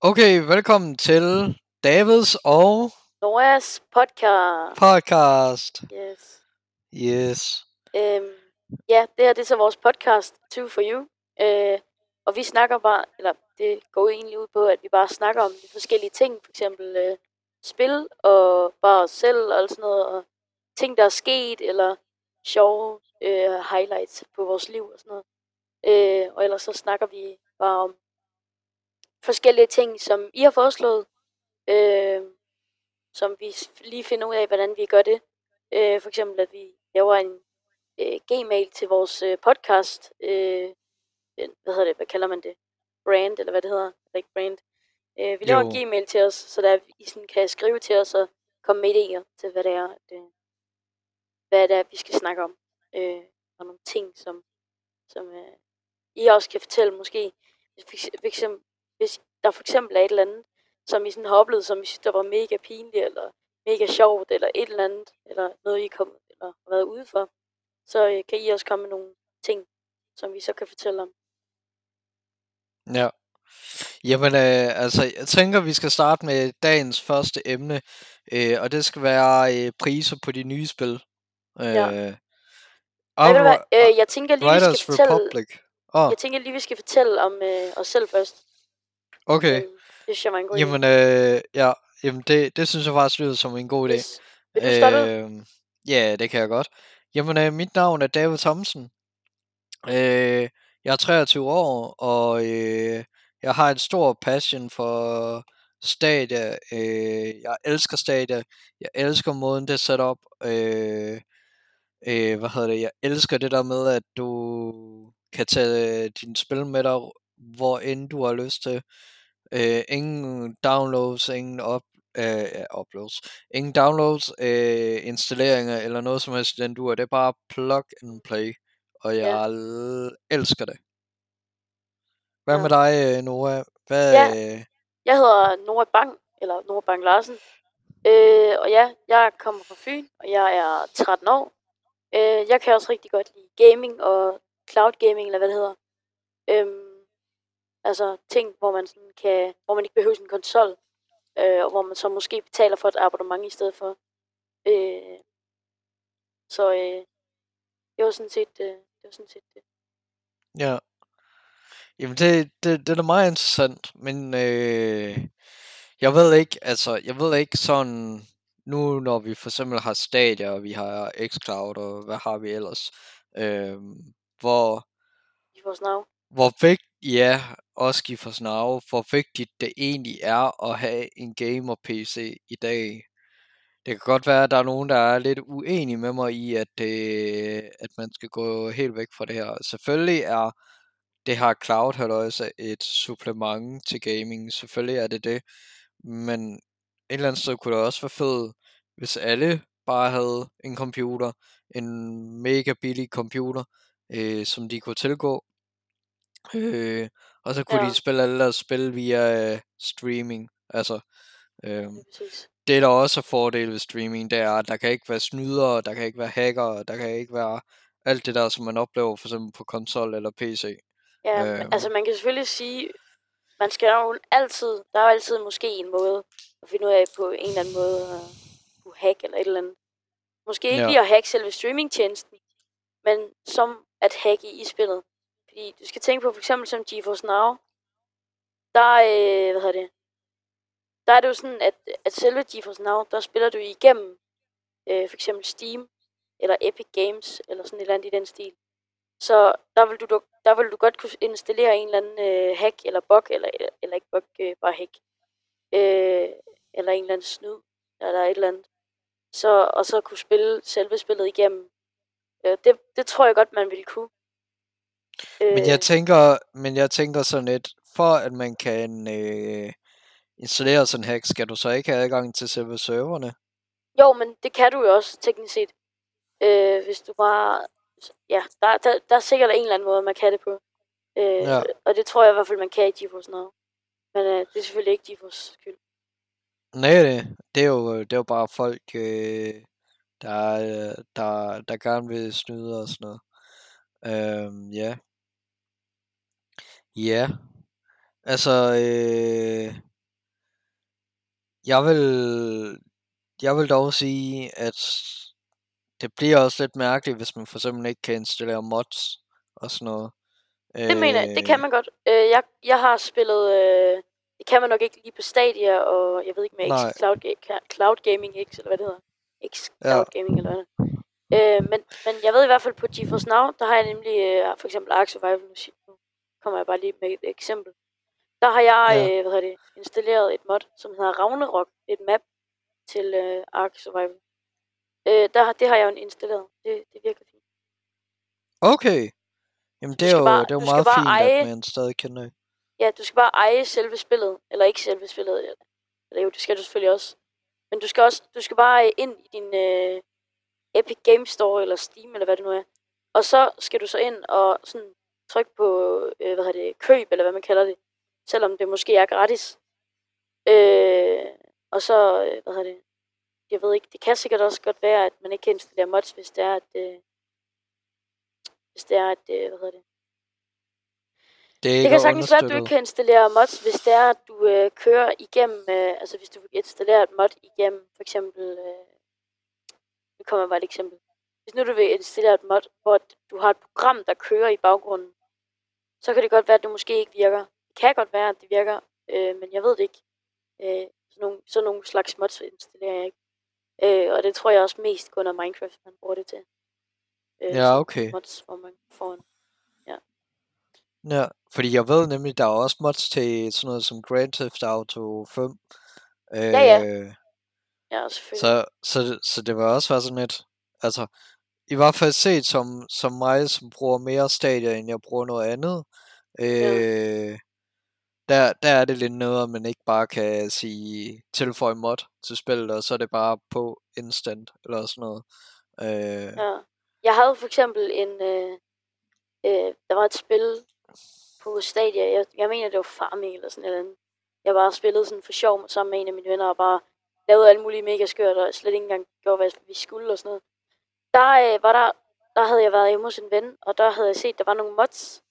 Okay, velkommen til Davids og Noahs podcast. podcast. Yes. Yes. Øhm, ja, det her det er så vores podcast, Two for You. Øh, og vi snakker bare, eller det går egentlig ud på, at vi bare snakker om de forskellige ting. For eksempel øh, spil og bare os selv og sådan noget. Og ting, der er sket, eller sjove øh, highlights på vores liv og sådan noget. Øh, og ellers så snakker vi bare om forskellige ting, som I har foreslået. Øh, som vi lige finder ud af, hvordan vi gør det. Øh, for eksempel, at vi laver en øh, gmail til vores øh, podcast. Øh, en- hvad hedder det? Hvad kalder man det? Brand, eller hvad det hedder? Eller ikke brand. Øh, vi laver en Jo. gmail til os, så der I sådan kan skrive til os og komme med idéer til, hvad det er, at, øh, hvad det er, vi skal snakke om. Øh, og nogle ting, som, som øh, I også kan fortælle måske. For eksempel, hvis der for eksempel er et eller andet, som I sådan har oplevet, som I synes, der var mega pinligt, eller mega sjovt, eller et eller andet, eller noget, I er kommet, eller har været ude for, så øh, kan I også komme med nogle ting, som vi så kan fortælle om. Ja. Jamen, øh, altså, jeg tænker, vi skal starte med dagens første emne, øh, og det skal være øh, priser på de nye spil. Øh, Ja. Ved du hvad, øh, jeg tænker lige, vi skal fortælle, Republic. Oh, jeg tænker lige, vi skal fortælle om øh, os selv først. Okay. Øh, det synes jeg var en god. Jamen, øh, ja, jamen det, det synes jeg faktisk lyder som en god idé. Hvis, vil du starte? Øh, ja, det kan jeg godt. Jamen, øh, mit navn er David Thomsen. Øh, jeg er 23 år, og øh, jeg har en stor passion for Stadia. Øh, jeg elsker Stadia. Jeg elsker måden, det er sat op. Øh, øh, hvad hedder det? Jeg elsker det der med, at du kan tage dine spil med dig, hvor end du har lyst til. Øh, ingen downloads, ingen op, øh, ja, uploads, ingen downloads, øh, installeringer eller noget som helst den dur. Det er bare plug and play, og Ja. jeg l- elsker det. Hvad Ja. med dig, øh, Nora? Hvad, Ja. øh, Jeg hedder Nora Bang, eller Nora Bang Larsen. Øh, og ja, jeg kommer fra Fyn, og jeg er 13 år. Øh, jeg kan også rigtig godt lide gaming og cloud gaming, eller hvad det hedder. Øhm, altså ting, hvor man, sådan kan, hvor man ikke behøver en konsol, øh, og hvor man så måske betaler for et abonnement i stedet for. Øh, så øh, det var sådan set, øh, det var sådan set det. Ja. Jamen det, det, det er da meget interessant, men øh, jeg ved ikke, altså, jeg ved ikke sådan, nu når vi for eksempel har Stadia, og vi har xCloud, og hvad har vi ellers, øh, hvor, I vores navn. hvor vigtigt, ja, også for Snarve, hvor vigtigt det egentlig er at have en gamer-PC i dag. Det kan godt være, at der er nogen, der er lidt uenige med mig i, at, det, at man skal gå helt væk fra det her. Selvfølgelig er det her cloud halløjse et supplement til gaming. Selvfølgelig er det det. Men et eller andet sted kunne det også være fedt, hvis alle bare havde en computer, en mega billig computer, øh, som de kunne tilgå. Øh, og så kunne Ja. de spille alle deres spil via øh, streaming. Altså, øh, præcis. det der også er fordel ved streaming, det er, at der kan ikke være snydere, der kan ikke være hacker, der kan ikke være alt det der, som man oplever for eksempel på konsol eller PC. Ja, øhm. altså man kan selvfølgelig sige, man skal jo altid, der er jo altid måske en måde at finde ud af på en eller anden måde at kunne hack eller et eller andet. Måske ikke Ja. lige at hacke selve streamingtjenesten, men som at hacke i spillet. Fordi du skal tænke på for eksempel som GeForce Now, der, øh, hvad hedder det, der er det jo sådan, at, at selve GeForce Now, der spiller du igennem øh, for eksempel Steam, eller Epic Games, eller sådan et eller andet i den stil. Så der vil du, du- der vil du godt kunne installere en eller anden øh, hack, eller bug, eller, eller ikke bug, øh, bare hack. Øh, eller en eller anden snyd, eller et eller andet. Så, og så kunne spille selve spillet igennem. Øh, det, det tror jeg godt, man ville kunne. Øh, Men jeg tænker, men jeg tænker sådan lidt, for at man kan øh, installere sådan en hack, skal du så ikke have adgang til selve serverne? Jo, men det kan du jo også, teknisk set. Øh, hvis du bare... Ja, der, der, der er sikkert en eller anden måde, man kan det på. Øh, Ja. Og det tror jeg i hvert fald, man kan i GeForce Now. Men øh, det er selvfølgelig ikke GeForce skyld. Nej, det, det er jo, det er jo bare folk, øh, der, øh, der, der gerne vil snyde og sådan noget. Øhm, ja. Ja. Altså, øh, jeg vil, jeg vil dog sige, at det bliver også lidt mærkeligt, hvis man for eksempel ikke kan installere mods og sådan noget. Det mener jeg, det kan man godt. Øh, jeg, jeg har spillet, øh, det kan man nok ikke lige på Stadia, og jeg ved ikke med X Cloud, Cloud Gaming X, eller hvad det hedder. X Cloud ja. Gaming, eller hvad det øh, men, men jeg ved i hvert fald på GeForce Now, der har jeg nemlig øh, for eksempel Ark Survival, kommer jeg bare lige med et eksempel. Der har jeg ja. øh, hvad hedder det, installeret et mod, som hedder Ragnarok, et map til øh, Ark Survival. Øh, der, det har jeg jo installeret. Det, det virker fint. Okay. Jamen det er jo, bare, det er jo meget fint, eje, at man stadig kender Ja, du skal bare eje selve spillet. Eller ikke selve spillet. Eller, eller jo, det skal du selvfølgelig også. Men du skal også, du skal bare ind i din øh, Epic Game Store, eller Steam, eller hvad det nu er. Og så skal du så ind og sådan trykke på, øh, hvad hedder det, køb, eller hvad man kalder det. Selvom det måske er gratis. Øh, og så, øh, hvad hedder det, jeg ved ikke, det kan sikkert også godt være, at man ikke kan installere mods, hvis det er, at, øh, hvis det er, at, øh, hvad hedder det, det, er det kan sagtens være, at du ikke kan installere mods, hvis det er, at du øh, kører igennem, øh, altså hvis du installerer et mod igennem, for eksempel, øh, nu kommer bare et eksempel. Hvis nu du vil installere et mod, hvor du har et program, der kører i baggrunden, så kan det godt være, at det måske ikke virker. Det kan godt være, at det virker, øh, men jeg ved det ikke. Øh, sådan, nogle, sådan nogle slags mods installerer jeg ikke. Øh, og det tror jeg også mest kun af Minecraft, man bruger det til. Øh, ja, okay. Mods, hvor man får en Ja. Ja, fordi jeg ved nemlig, der er også mods til sådan noget som Grand Theft Auto 5. Øh, ja, ja. Ja, selvfølgelig. Så, så, så det var også være sådan lidt, altså, i hvert fald set som, som mig, som bruger mere stadier, end jeg bruger noget andet. Øh, ja der, der er det lidt noget, at man ikke bare kan sige tilføje mod til spillet, og så er det bare på instant, eller sådan noget. Øh... Ja. Jeg havde for eksempel en, øh, øh, der var et spil på Stadia, jeg, jeg mener det var Farming eller sådan noget. Jeg bare spillede sådan for sjov sammen med en af mine venner, og bare lavede alle mulige mega skørt, og slet ikke engang gjorde, hvad vi skulle og sådan noget. Der øh, var der, der havde jeg været hjemme hos en ven, og der havde jeg set, der var nogle mods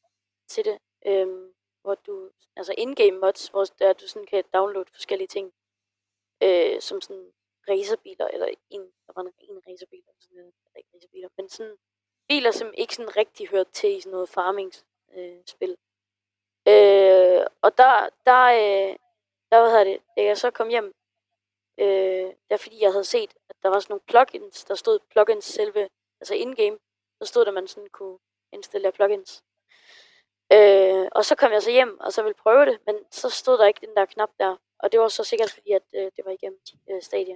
til det. Øhm, hvor du, altså in-game mods, hvor der, du sådan kan downloade forskellige ting, øh, som sådan racerbiler, eller en, der var en, en racerbil, eller sådan noget, eller ikke racerbiler, men sådan biler, som ikke sådan rigtig hørte til i sådan noget farming-spil. Øh, øh, og der, der, øh, der, hvad hedder det, da jeg så kom hjem, øh, der fordi jeg havde set, der var sådan nogle plugins, der stod plugins selve, altså in-game, så stod der, at man sådan kunne installere plugins. Øh, og så kom jeg så hjem, og så ville prøve det, men så stod der ikke den der knap der. Og det var så sikkert fordi, at øh, det var igennem øh, Stadia.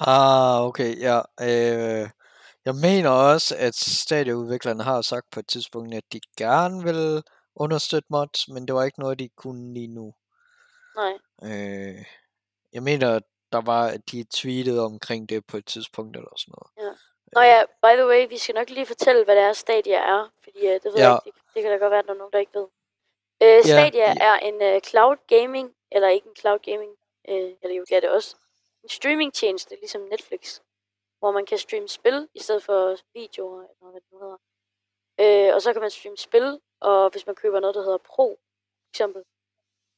Ah, okay, ja. Øh, jeg mener også, at Stadia-udviklerne har sagt på et tidspunkt, at de gerne vil understøtte mods, men det var ikke noget, de kunne lige nu. Nej. Øh, jeg mener, der var, at de tweetede omkring det på et tidspunkt eller sådan noget. Ja. Nå ja, by the way, vi skal nok lige fortælle, hvad det er, Stadia er, fordi uh, det ved ja. jeg ikke, det, det kan da godt være, at der er nogen, der ikke ved. Uh, Stadia ja. er en uh, cloud gaming, eller ikke en cloud gaming, uh, eller jo, det er det også, en streaming tjeneste, ligesom Netflix, hvor man kan streame spil, i stedet for videoer, eller hvad det nu hedder. Uh, og så kan man streame spil, og hvis man køber noget, der hedder Pro, for eksempel,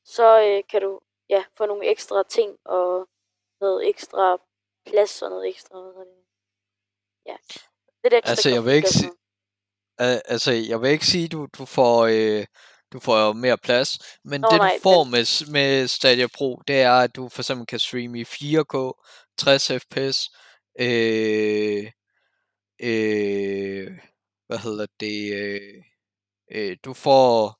så uh, kan du ja, få nogle ekstra ting, og noget ekstra plads, og noget ekstra, hvad det, ja. Det er altså, jeg vil ikke sige, altså, jeg vil ikke sige, du, du får, øh, du får mere plads, men Nå, det nej, du får den... med, med Stadia Pro, det er, at du for eksempel kan streame i 4K, 60 fps, øh, øh, hvad hedder det, øh, øh, du får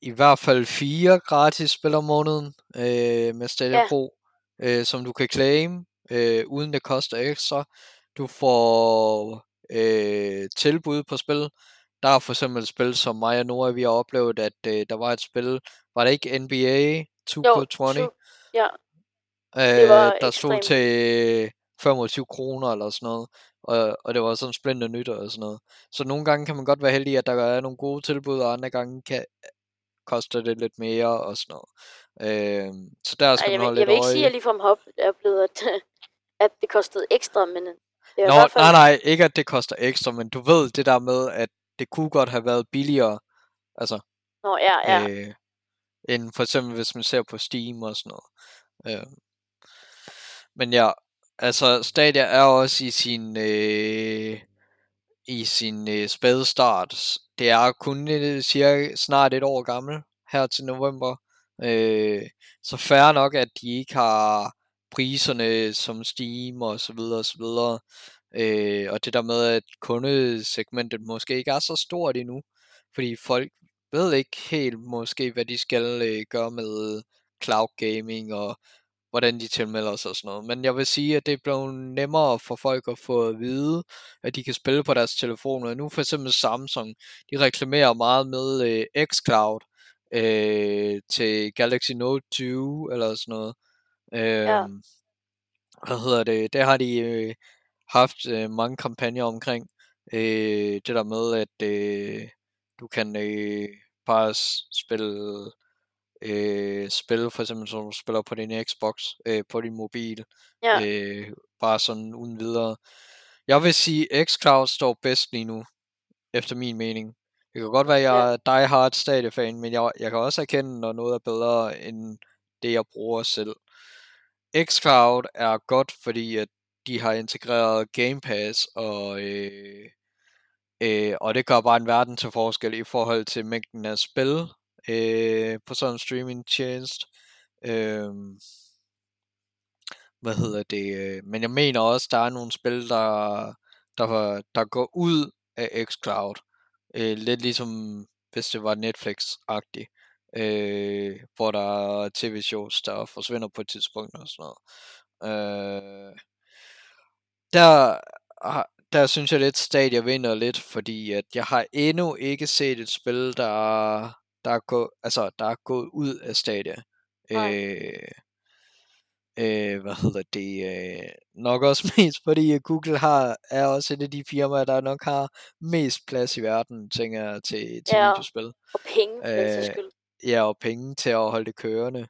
i hvert fald fire gratis spil om måneden øh, med Stadia ja. Pro, øh, som du kan claim, øh, uden det koster ekstra. Du får øh, tilbud på spil. Der er for eksempel et spil, som mig og Nora, vi har oplevet, at øh, der var et spil, var det ikke NBA 2K20? Jo, ja. Øh, der stod til 25 kroner eller sådan noget. Og, og det var sådan splinter nyt og sådan noget. Så nogle gange kan man godt være heldig, at der er nogle gode tilbud, og andre gange kan, koster det lidt mere og sådan noget. Øh, så der skal Ej, man holde jeg, Jeg vil ikke sige, at jeg ligefrem har oplevet, at, at det kostede ekstra, men det er Nå, fald... nej, nej, ikke at det koster ekstra, men du ved det der med, at det kunne godt have været billigere, altså, Nå, ja, ja. Øh, end for eksempel hvis man ser på Steam og sådan noget. Øh. Men ja, altså Stadia er også i sin øh, i sin øh, spæde start. Det er kun øh, cirka snart et år gammel her til november. Øh, så færre nok, at de ikke har priserne som Steam og så videre og så videre. Øh, og det der med, at kundesegmentet måske ikke er så stort endnu, fordi folk ved ikke helt måske, hvad de skal øh, gøre med cloud gaming og hvordan de tilmelder sig og sådan noget. Men jeg vil sige, at det er blevet nemmere for folk at få at vide, at de kan spille på deres telefoner. Nu for eksempel Samsung, de reklamerer meget med øh, xCloud øh, til Galaxy Note 20 eller sådan noget. Øh, ja. Hvad hedder det? Der har de øh, haft øh, mange kampagner omkring øh, det der med, at øh, du kan øh, bare spille øh, spil, for eksempel som du spiller på din Xbox, øh, på din mobil, ja. øh, bare sådan uden videre. Jeg vil sige, xCloud står bedst lige nu, efter min mening. Det kan godt være, at jeg er die hard Stadia-fan, men jeg, jeg kan også erkende, når noget er bedre end det, jeg bruger selv. xCloud er godt, fordi at de har integreret Game Pass, og, øh, øh, og det gør bare en verden til forskel i forhold til mængden af spil, øh, på sådan en streaming tjeneste. Øh, hvad hedder det? Øh, men jeg mener også, der er nogle spil, der, der, der går ud af xCloud. Øh, lidt ligesom hvis det var Netflix-agtigt. Øh, hvor der er tv-shows, der forsvinder på et tidspunkt og sådan noget. Øh, der, der synes jeg lidt, Stadia vinder lidt, fordi at jeg har endnu ikke set et spil, der der er, gå, altså, der er gået ud af Stadia. Øh, øh, hvad hedder det? Øh, nok også mest fordi Google har, er også et af de firmaer, der nok har mest plads i verden, tænker jeg, til, til ja, videospil. og penge, øh, skyld. Ja, og penge til at holde det kørende.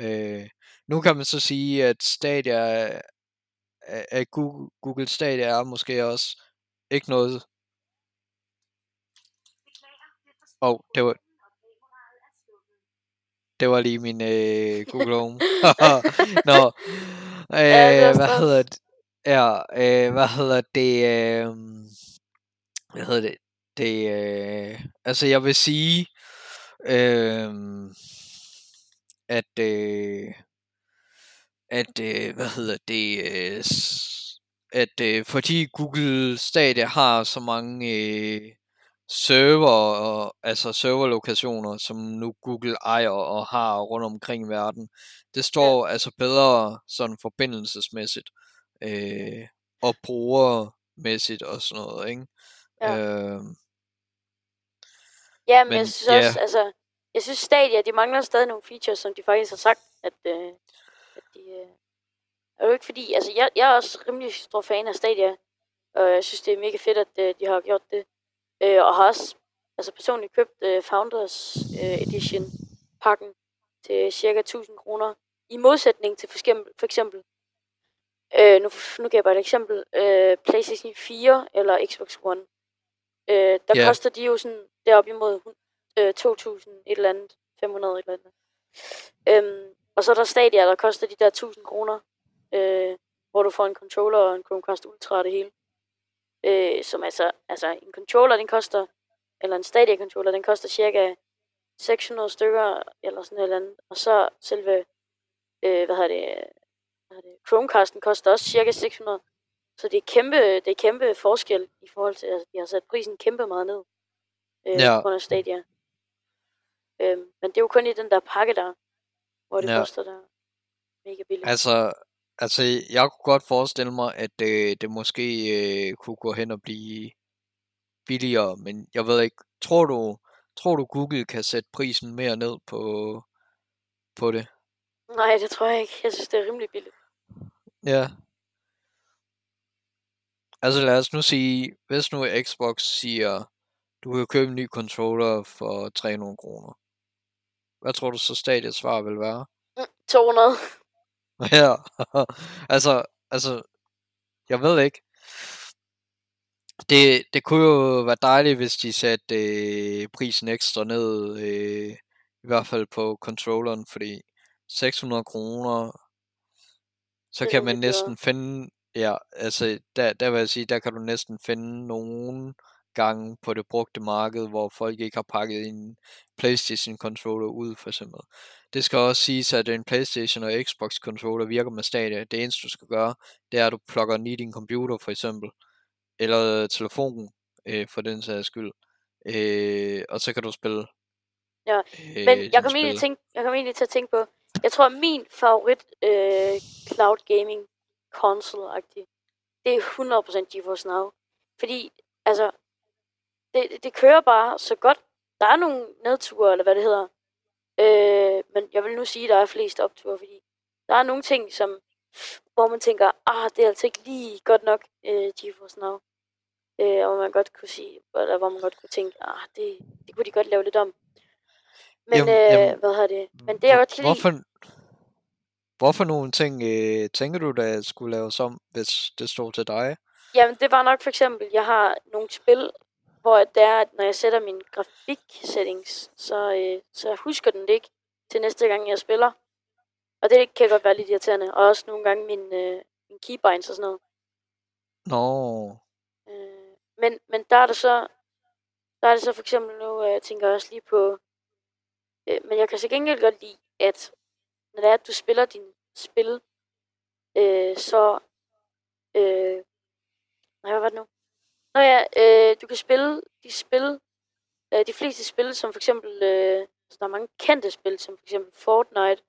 Øh, nu kan man så sige, at Stadia, at Google, Google Stadia er måske også ikke noget... Åh, oh, det var, det var lige min øh, Google Home. Nå, øh, ja, hvad hedder det? Ja, øh, hvad hedder det? Øh, hvad hedder det? Det, øh, altså jeg vil sige, øh, at, øh, at, øh, hvad hedder det, øh, at øh, fordi Google stadig har så mange øh, server, og, altså serverlokationer, som nu Google ejer og har rundt omkring i verden. Det står ja. altså bedre sådan forbindelsesmæssigt øh, og brugermæssigt og sådan noget, ikke? Ja. Øh, ja, men, men jeg synes ja. også, altså, jeg synes Stadia, de mangler stadig nogle features, som de faktisk har sagt, at, øh, at de, øh, er jo ikke fordi, altså jeg, jeg er også rimelig stor fan af Stadia, og jeg synes, det er mega fedt, at øh, de har gjort det. Øh, og har også altså personligt købt øh, Founders øh, Edition pakken til cirka 1000 kroner. I modsætning til for eksempel, for eksempel øh, nu, nu giver jeg bare et eksempel, øh, PlayStation 4 eller Xbox One. Øh, der yeah. koster de jo sådan deroppe imod øh, 2000 et eller andet, 500 et eller andet. Øhm, og så er der Stadia, der koster de der 1000 kroner, øh, hvor du får en controller og en Chromecast Ultra og det hele øh, som altså, altså en controller, den koster, eller en Stadia controller, den koster cirka 600 stykker, eller sådan noget andet. Og så selve, øh, hvad hedder det, hvad hedder det, Chromecasten koster også cirka 600. Så det er kæmpe, det er kæmpe forskel i forhold til, altså de har sat prisen kæmpe meget ned. Øh, ja. på grund af Stadia. Øh, men det er jo kun i den der pakke der, hvor det ja. koster der mega billigt. Altså, Altså, jeg kunne godt forestille mig, at øh, det måske øh, kunne gå hen og blive billigere, men jeg ved ikke, tror du, tror du Google kan sætte prisen mere ned på, på det? Nej, det tror jeg ikke. Jeg synes, det er rimelig billigt. Ja. Altså lad os nu sige, hvis nu Xbox siger, du kan købe en ny controller for 300 kroner. Hvad tror du så stadiet svar vil være? 200. Ja, altså, altså, jeg ved ikke. Det, det kunne jo være dejligt, hvis de satte øh, prisen ekstra ned, øh, i hvert fald på controlleren, fordi 600 kroner, så kan man næsten finde, ja, altså der, der vil jeg sige, der kan du næsten finde nogen gange på det brugte marked, hvor folk ikke har pakket en Playstation controller ud, for eksempel. Det skal også siges, at en Playstation og Xbox controller virker med Stadia. Det eneste du skal gøre, det er, at du plukker den i din computer, for eksempel. Eller telefonen, øh, for den sags skyld. Øh, og så kan du spille Ja, øh, Men jeg kom, egentlig tænke, jeg kom egentlig til at tænke på, jeg tror, min favorit øh, cloud gaming console-agtig, det er 100% GeForce Now. Fordi, altså, det- det kører bare så godt. Der er nogle nedture, eller hvad det hedder. Øh, men jeg vil nu sige, at der er flest opture, fordi der er nogle ting, som, hvor man tænker, ah, det er altså ikke lige godt nok øh, GeForce Now. Øh, og hvor man godt kunne sige, eller hvor man godt kunne tænke, ah, det, det kunne de godt lave lidt om. Men, Jamen- øh, jamen, hvad hedder det? Men det er godt til Hvorfor, hvorfor nogle ting øh, tænker du, der skulle laves om, hvis det stod til dig? Jamen, det var nok for eksempel, jeg har nogle spil, hvor at det er, at når jeg sætter min grafik-settings, så, øh, så husker den det ikke til næste gang, jeg spiller. Og det kan godt være lidt irriterende. Og også nogle gange min, øh, min keybinds og sådan noget. Nå, Øh, men, men der er det så, der er det så for eksempel nu, øh, jeg tænker også lige på, øh, men jeg kan så gengæld godt lide, at når det er, at du spiller din spil, øh, så, øh, nej, hvad var det nu? Nå ja, øh, du kan spille de spil, øh, de fleste spil, som for eksempel, øh, altså, der er mange kendte spil, som for eksempel Fortnite,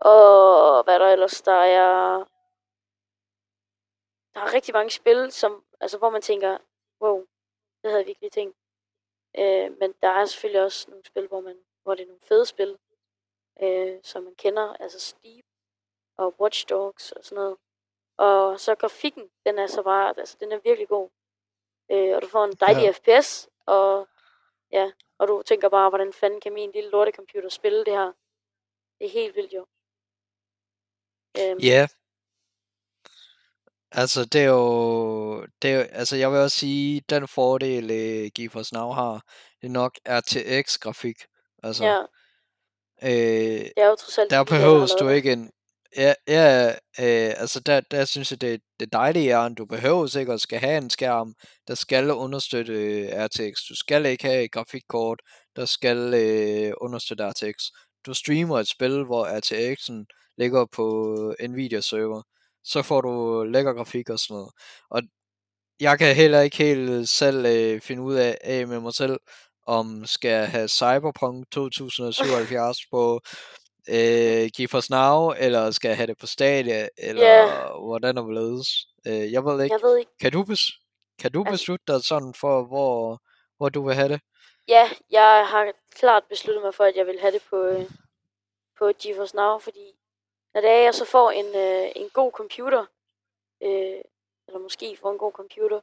og hvad der ellers, der er, der er rigtig mange spil, som, altså hvor man tænker, wow, det havde jeg virkelig tænkt. Øh, men der er selvfølgelig også nogle spil, hvor, man, hvor det er nogle fede spil, øh, som man kender, altså Steep og Watch Dogs og sådan noget. Og så grafikken, den er så bare, altså den er virkelig god. Øh, og du får en dejlig Ja. FPS, og ja, og du tænker bare, hvordan fanden kan min lille lortecomputer spille det her? Det er helt vildt jo. Øhm, ja. Altså, det er jo, det er, jo- altså jeg vil også sige, den fordel øh, GeForce Now har, det er nok RTX-grafik. Altså, ja, øh, det er jo trods alt der behøves du ikke en... Ja, ja øh, altså der, der synes jeg, det, det dejlige er, at du behøver ikke at skal have en skærm, der skal understøtte øh, RTX. Du skal ikke have et grafikkort, der skal øh, understøtte RTX. Du streamer et spil, hvor RTX'en ligger på Nvidia-server. Så får du lækker grafik og sådan noget. Og jeg kan heller ikke helt selv øh, finde ud af, af med mig selv, om skal jeg have Cyberpunk 2077 på øh, GeForce Now, eller skal jeg have det på Stadia, eller Ja. hvordan og hvorledes. Øh, jeg ved ikke, Jeg ved ikke, kan du, bes- kan du Altså- beslutte dig sådan for, hvor, hvor du vil have det? Ja, jeg har klart besluttet mig for, at jeg vil have det på, øh, på GeForce Now, fordi når det er, jeg så får en, øh, en god computer, øh, eller måske får en god computer,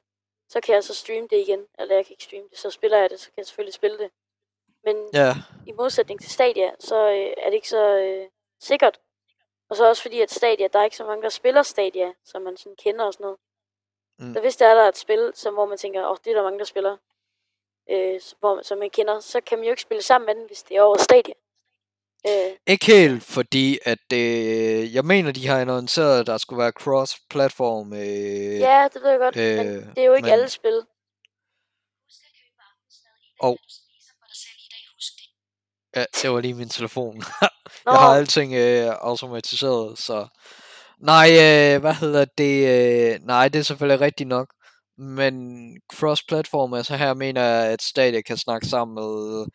så kan jeg så streame det igen, eller jeg kan ikke streame det, så spiller jeg det, så kan jeg selvfølgelig spille det. Men Ja, i modsætning til Stadia, så øh, er det ikke så øh, sikkert. Og så også fordi, at Stadia, der er ikke så mange, der spiller Stadia, som man sådan kender og sådan noget. Mm. Så hvis der er der et spil, som, hvor man tænker, åh, oh, det er der mange, der spiller, øh, hvor, som man kender, så kan man jo ikke spille sammen med den, hvis det er over Stadia. Øh, ikke helt, fordi at øh, jeg mener, de har annonceret, at der skulle være cross-platform. Øh, ja, det ved jeg godt, øh, men det er jo ikke men- alle spil. Og- Ja, det var lige min telefon. Jeg har alting øh, automatiseret, så... Nej, øh, hvad hedder det? Øh, nej, det er selvfølgelig rigtigt nok. Men cross-platform, altså her mener jeg, at Stadia kan snakke sammen med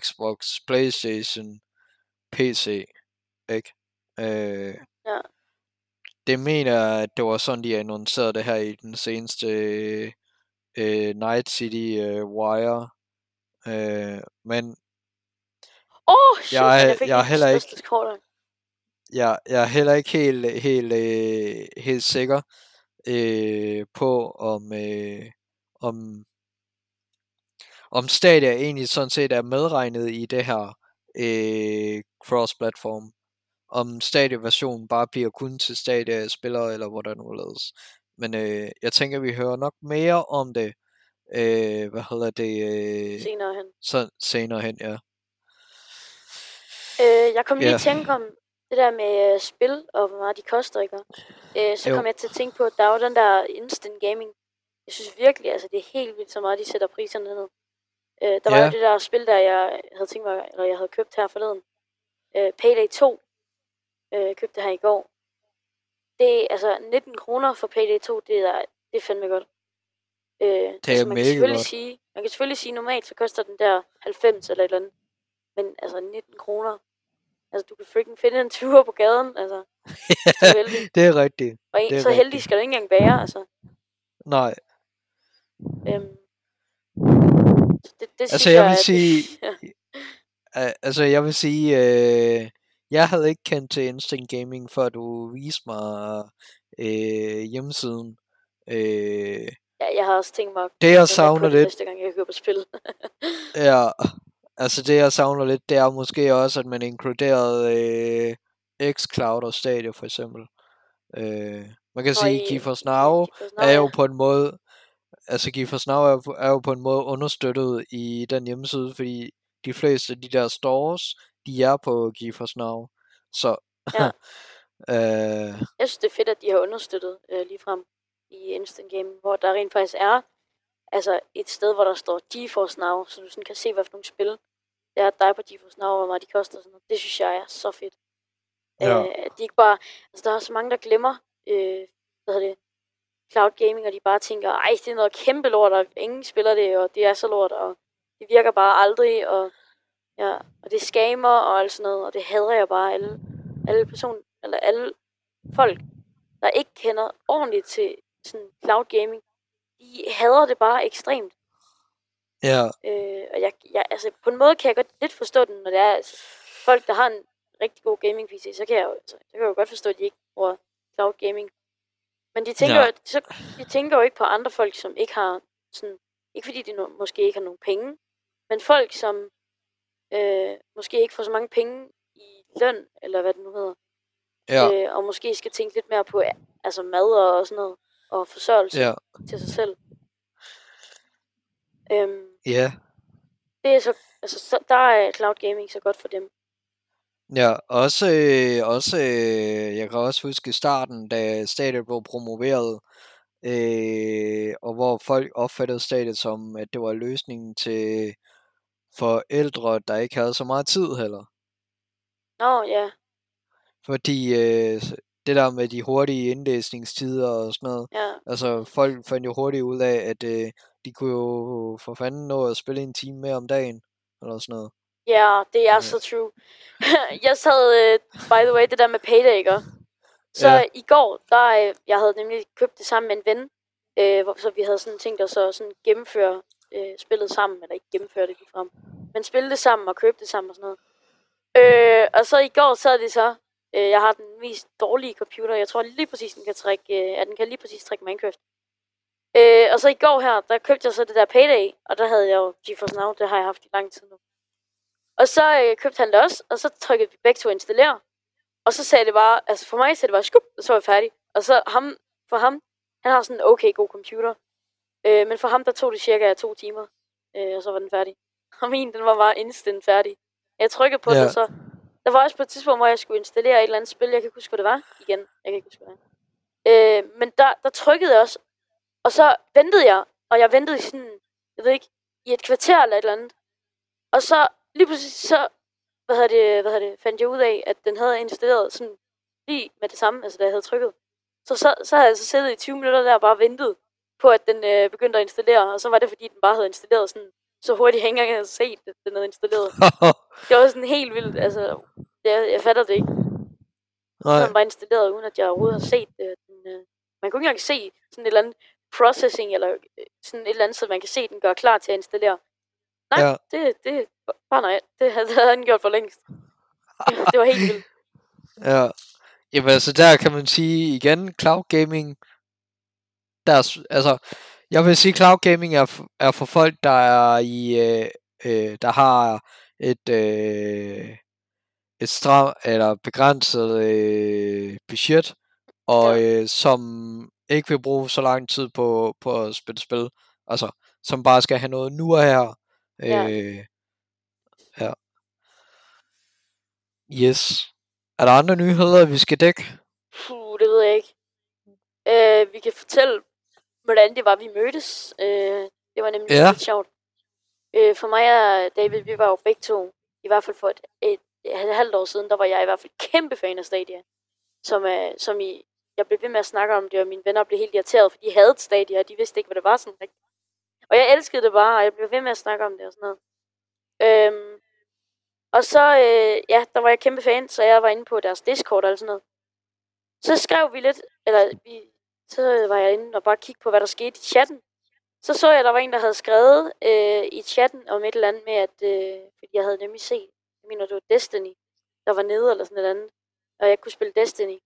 Xbox, Playstation, PC, ikke? Øh, Ja. Det mener jeg, at det var sådan, de annoncerede det her i den seneste øh, Night City øh, Wire. Øh, men oh, shit, Jeg jeg, fik jeg er heller ikke- jeg, jeg er heller ikke helt, helt, øh, helt sikker øh, på, om, øh, om, om Stadia egentlig sådan set er medregnet i det her øh, cross-platform. Om Stadia-versionen bare bliver kun til Stadia-spillere, eller hvordan nu ledes. Men øh, jeg tænker, vi hører nok mere om det, øh, hvad hedder det, øh, senere hen. så senere hen, ja. Øh, jeg kom lige Ja. at tænke om, det der med øh, spil, og hvor meget de koster, ikke? Øh, så Jo. kom jeg til at tænke på, at der er jo den der instant gaming. Jeg synes virkelig, altså det er helt vildt, så meget de sætter priserne ned. Øh, der var Ja. jo det der spil, der jeg havde tænkt mig, eller jeg havde købt her forleden. Øh, Payday 2 øh, købte her i går. Det er altså 19 kroner for Payday 2, det er, det er fandme godt. Øh, det er man mega kan selvfølgelig godt. sige, man kan selvfølgelig sige, normalt så koster den der 90 eller et eller andet. Men altså 19 kroner. Altså du kan freaking finde en 20'er på gaden, altså. Det er rigtigt. Og en, Det er så heldig skal du ikke engang være, altså. Nej, Øhm, så det, det Altså, jeg vil sige- ja. Altså jeg vil sige, øh, jeg havde ikke kendt til Instant Gaming, før du viste mig øh, hjemmesiden. Øh, ja, jeg har også tænkt mig at det jeg savner lidt, næste gang, jeg køber spil. Ja, altså det jeg savner lidt, det er måske også, at man inkluderede øh, xCloud og Stadia for eksempel. Øh, man kan Og sige, i- GeForce i Now GeForce Now, er jo på en måde, altså GeForce Now er, er jo på en måde understøttet i den hjemmeside, fordi de fleste af de der stores, de er på GeForce Now. Så, Ja. øh, Jeg synes, det er fedt, at de har understøttet øh, lige frem i Instant Gaming, hvor der rent faktisk er altså et sted, hvor der står GeForce Now, så du sådan kan se, hvad for nogle spil der er der er på GeForce Now, og meget de koster sådan noget. Det synes jeg er så fedt. Ja. Øh, at de ikke bare, altså der er så mange, der glemmer, øh, hvad hedder det, cloud gaming, og de bare tænker, ej, det er noget kæmpe lort, og ingen spiller det, og det er så lort, og det virker bare aldrig, og, ja, og det skamer og alt sådan noget, og det hader jeg bare alle, alle person, eller alle folk, der ikke kender ordentligt til sådan cloud gaming, de hader det bare ekstremt. Ja, Øh, og jeg, jeg, altså, på en måde kan jeg godt lidt forstå den, når det er altså, folk, der har en rigtig god gaming PC, så kan jeg jo, altså, så kan jeg jo godt forstå, at de ikke bruger cloud gaming. Men de tænker, Ja. så, de tænker jo ikke på andre folk, som ikke har sådan, ikke fordi de no, måske ikke har nogen penge, men folk, som øh, måske ikke får så mange penge i løn, eller hvad det nu hedder, ja, øh, og måske skal tænke lidt mere på altså mad og sådan noget, og forsørgelse ja, til sig selv. Øhm, ja. det er så, altså, så, der er cloud gaming så godt for dem. Ja, også, øh, også øh, jeg kan også huske starten, da Stadia blev promoveret, øh, og hvor folk opfattede Stadia som, at det var løsningen til forældre, der ikke havde så meget tid heller. Nå, ja. Fordi øh, det der med de hurtige indlæsningstider og sådan noget, Ja, altså folk fandt jo hurtigt ud af, at øh, de kunne jo for fanden nå at spille en time mere om dagen, eller sådan noget. ja det er Ja. så true. jeg sad, uh, by the way, det der med payday, ikke? Så Ja. i går, der, uh, jeg havde nemlig købt det sammen med en ven, uh, hvor, så vi havde sådan tænkt os at sådan gennemføre uh, spillet sammen, eller ikke gennemføre det ligefrem, men spille det sammen og købe det sammen og sådan noget. Øh, og så i går sad det så, øh, jeg har den mest dårlige computer, jeg tror lige præcis, den kan trække, øh, ja, den kan lige præcis trække Minecraft. Øh, og så i går her, der købte jeg så det der Payday, og der havde jeg jo GeForce Now, det har jeg haft i lang tid nu. Og så øh, købte han det også, og så trykkede vi begge to installere. Og så sagde det bare, altså for mig sagde det bare skup, og så var jeg færdig. Og så ham, for ham, han har sådan en okay god computer. Øh, men for ham, der tog det cirka to timer, øh, og så var den færdig. Og min, den var bare instant færdig. Jeg trykkede på Ja. det, så... Der var også på et tidspunkt, hvor jeg skulle installere et eller andet spil. Jeg kan ikke huske, hvad det var. Igen, jeg kan ikke huske, hvad det var. Øh, men der, der trykkede jeg også. Og så ventede jeg, og jeg ventede i sådan, jeg ved ikke, i et kvarter eller et eller andet. Og så lige pludselig så, hvad hedder det, hvad hedder det, fandt jeg ud af, at den havde installeret sådan lige med det samme, altså da jeg havde trykket. Så, så, så havde jeg så siddet i 20 minutter der og bare ventet på, at den øh, begyndte at installere. Og så var det, fordi den bare havde installeret sådan, så hurtigt jeg ikke engang havde set, at den havde installeret. Det var sådan helt vildt, altså, jeg, jeg fatter det ikke. Nej, den var installeret, uden at jeg overhovedet har set det. Den, øh, man kunne ikke engang se sådan et eller andet processing, eller øh, sådan et eller andet, så man kan se, den gør klar til at installere. Nej, Ja. det, det, bare nej, det havde, det havde han gjort for længst. Det, var helt vildt. Ja. Jamen altså, der kan man sige igen, cloud gaming, der er, altså, jeg vil sige, cloud gaming er, er for folk, der er i, øh, øh, der har et, øh, et stram, eller begrænset øh, budget, og øh, som ikke vil bruge så lang tid på, på at spille spil, altså, som bare skal have noget nu og her. Ja. Øh, ja. Yes. Er der andre nyheder, vi skal dække? Puh, det ved jeg ikke. Øh, vi kan fortælle, hvordan det var, vi mødtes. Øh, det var nemlig Ja. lidt sjovt. Øh, for mig og David, vi var jo begge to, i hvert fald for et, et, et halvt år siden, der var jeg i hvert fald kæmpe fan af Stadia. Som, uh, som i, jeg blev ved med at snakke om det, og mine venner blev helt irriteret, for de havde Stadia, og de vidste ikke, hvad det var sådan rigtigt. Og jeg elskede det bare, og jeg blev ved med at snakke om det og sådan noget. Øhm, og så, øh, ja, der var jeg kæmpe fan, så jeg var inde på deres Discord og sådan noget. Så skrev vi lidt, eller vi, så var jeg inde og bare kigge på, hvad der skete i chatten. Så så jeg, at der var en, der havde skrevet øh, i chatten om et eller andet med, at øh, fordi jeg havde nemlig set, jeg mener, det var Destiny, der var nede eller sådan et andet, og jeg kunne spille Destiny.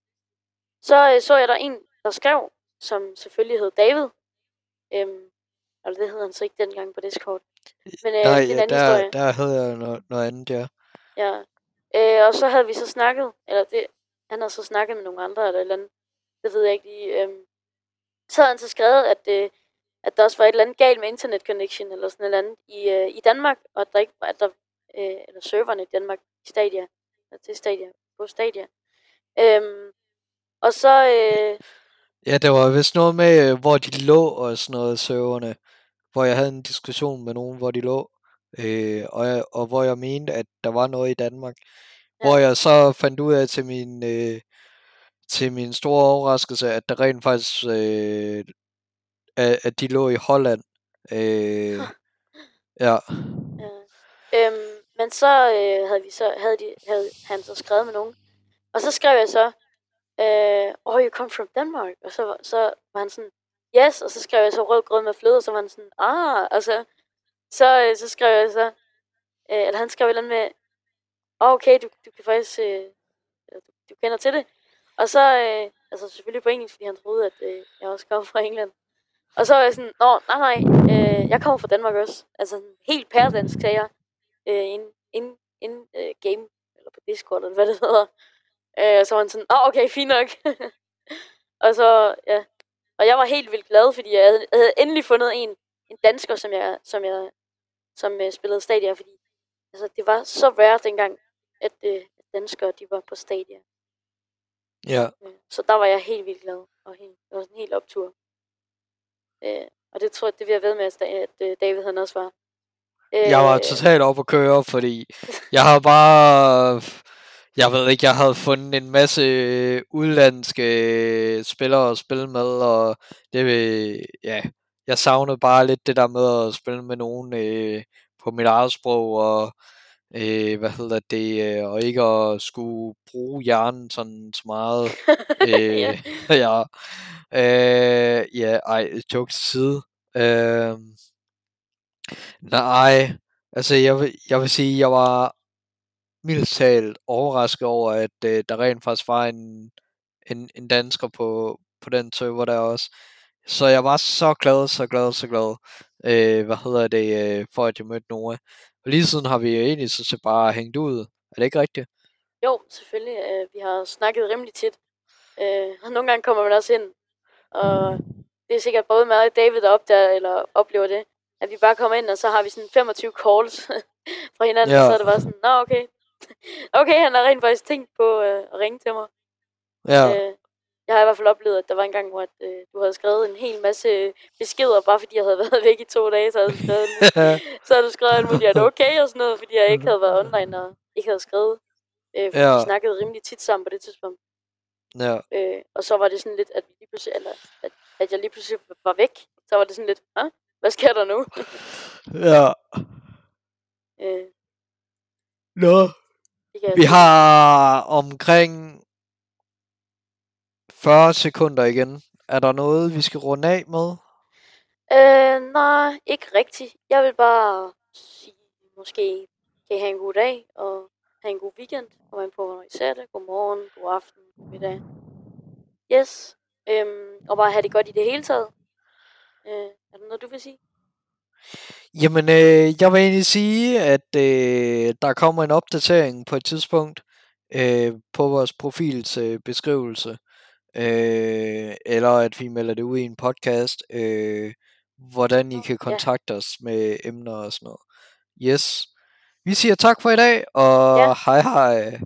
Så øh, så jeg, der en, der skrev, som selvfølgelig hed David. Øhm, eller det hed han så ikke dengang på Discord. Men øh, Nej, det er en anden der, historie. der havde jeg noget, noget andet, ja. Ja. Øh, og så havde vi så snakket, eller det, han havde så snakket med nogle andre eller et eller andet. Det ved jeg ikke lige. Øhm. Så havde han så skrevet, at, øh, at der også var et eller andet galt med internet connection eller sådan et eller andet i, øh, i Danmark, og at der ikke var, at der, øh, eller serverne i Danmark i Stadia, eller til Stadia, på Stadia. Øhm, og så, øh, Ja, det var vist noget med, øh, hvor de lå og sådan noget, serverne. Hvor jeg havde en diskussion med nogen, hvor de lå. Øh, og, jeg, og hvor jeg mente, at der var noget i Danmark. Ja. Hvor jeg så fandt ud af til min, øh, til min store overraskelse, at der rent faktisk, øh, at, de lå i Holland. Øh, ja. Ja. Øhm, men så øh, havde vi så havde, de, havde han så skrevet med nogen. Og så skrev jeg så, øh, oh, you come from Denmark. Og så, så var han sådan, yes. Og så skrev jeg så rød grød med fløde, og så var han sådan, ah. Og så, så, øh, så skrev jeg så, øh, eller han skrev et eller andet med, oh, okay, du, du kan faktisk, øh, du, du kender til det. Og så, øh, altså selvfølgelig på engelsk, fordi han troede, at øh, jeg også kom fra England. Og så var jeg sådan, nå, nej, nej, øh, jeg kommer fra Danmark også. Altså helt pærdansk, sagde jeg, øh, in, in, in uh, øh, game, eller på Discord, eller hvad det hedder. Øh, og så var han sådan, åh, oh, okay, fint nok. og så, ja. Og jeg var helt vildt glad, fordi jeg havde, havde endelig fundet en, en dansker, som jeg, som jeg som uh, spillede Stadia, fordi altså, det var så rare dengang, at uh, danskere, de var på Stadia. Ja. Øh, Så der var jeg helt vildt glad, og helt, det var sådan en helt optur. Øh, og det tror jeg, det vil jeg ved med, at, at øh, David han også var. Øh, Jeg var totalt op at køre, fordi jeg har bare... Jeg ved ikke, jeg havde fundet en masse udlandske spillere at spille med, og det vil, ja, jeg savnede bare lidt det der med at spille med nogen øh, på mit eget sprog, og øh, hvad hedder det, øh, og ikke at skulle bruge hjernen sådan så meget. øh, ja. ja, øh, ja, ej, joke til side. Øh, nej, altså jeg vil, jeg vil sige, jeg var mildt talt overrasket over, at øh, der rent faktisk var en, en, en dansker på, på den server der også. Så jeg var så glad, så glad, så glad, øh, hvad hedder det, øh, for at jeg mødte Nora. Og lige siden har vi egentlig så set bare hængt ud. Er det ikke rigtigt? Jo, selvfølgelig. Øh, vi har snakket rimelig tit. Øh, og nogle gange kommer man også ind, og det er sikkert både mig og David, der opdager, eller oplever det, at vi bare kommer ind, og så har vi sådan 25 calls fra hinanden, Ja. og så er det bare sådan, nå okay. okay, han har rent faktisk tænkt på øh, at ringe til mig. Ja, Øh, jeg har i hvert fald oplevet, at der var en gang, hvor at, øh, du havde skrevet en hel masse beskeder, bare fordi jeg havde været væk i to dage, så havde du skrevet, så havde du skrevet alt muligt, at okay og sådan noget, fordi jeg ikke havde været online og ikke havde skrevet. Øh, fordi Ja. vi snakkede rimelig tit sammen på det tidspunkt. ja, Øh, og så var det sådan lidt, at, vi lige pludselig, eller, at, at jeg lige pludselig var væk. Så var det sådan lidt, hvad sker der nu? ja. øh, Nå. Vi har omkring 40 sekunder igen. Er der noget, vi skal runde af med? Øh, nej, ikke rigtigt. Jeg vil bare sige, måske kan I have en god dag, og have en god weekend. Kom an på, hvornår I ser det. God morgen, god aften, god middag. Yes. Øhm, og bare have det godt i det hele taget. Øh, er der noget, du vil sige? Jamen, øh, jeg vil egentlig sige, at øh, der kommer en opdatering på et tidspunkt øh, på vores profils øh, beskrivelse. Øh, eller at vi melder det ud i en podcast. Øh, hvordan I kan ja. kontakte os med emner og sådan noget. Yes. Vi siger tak for i dag, og Ja. hej hej.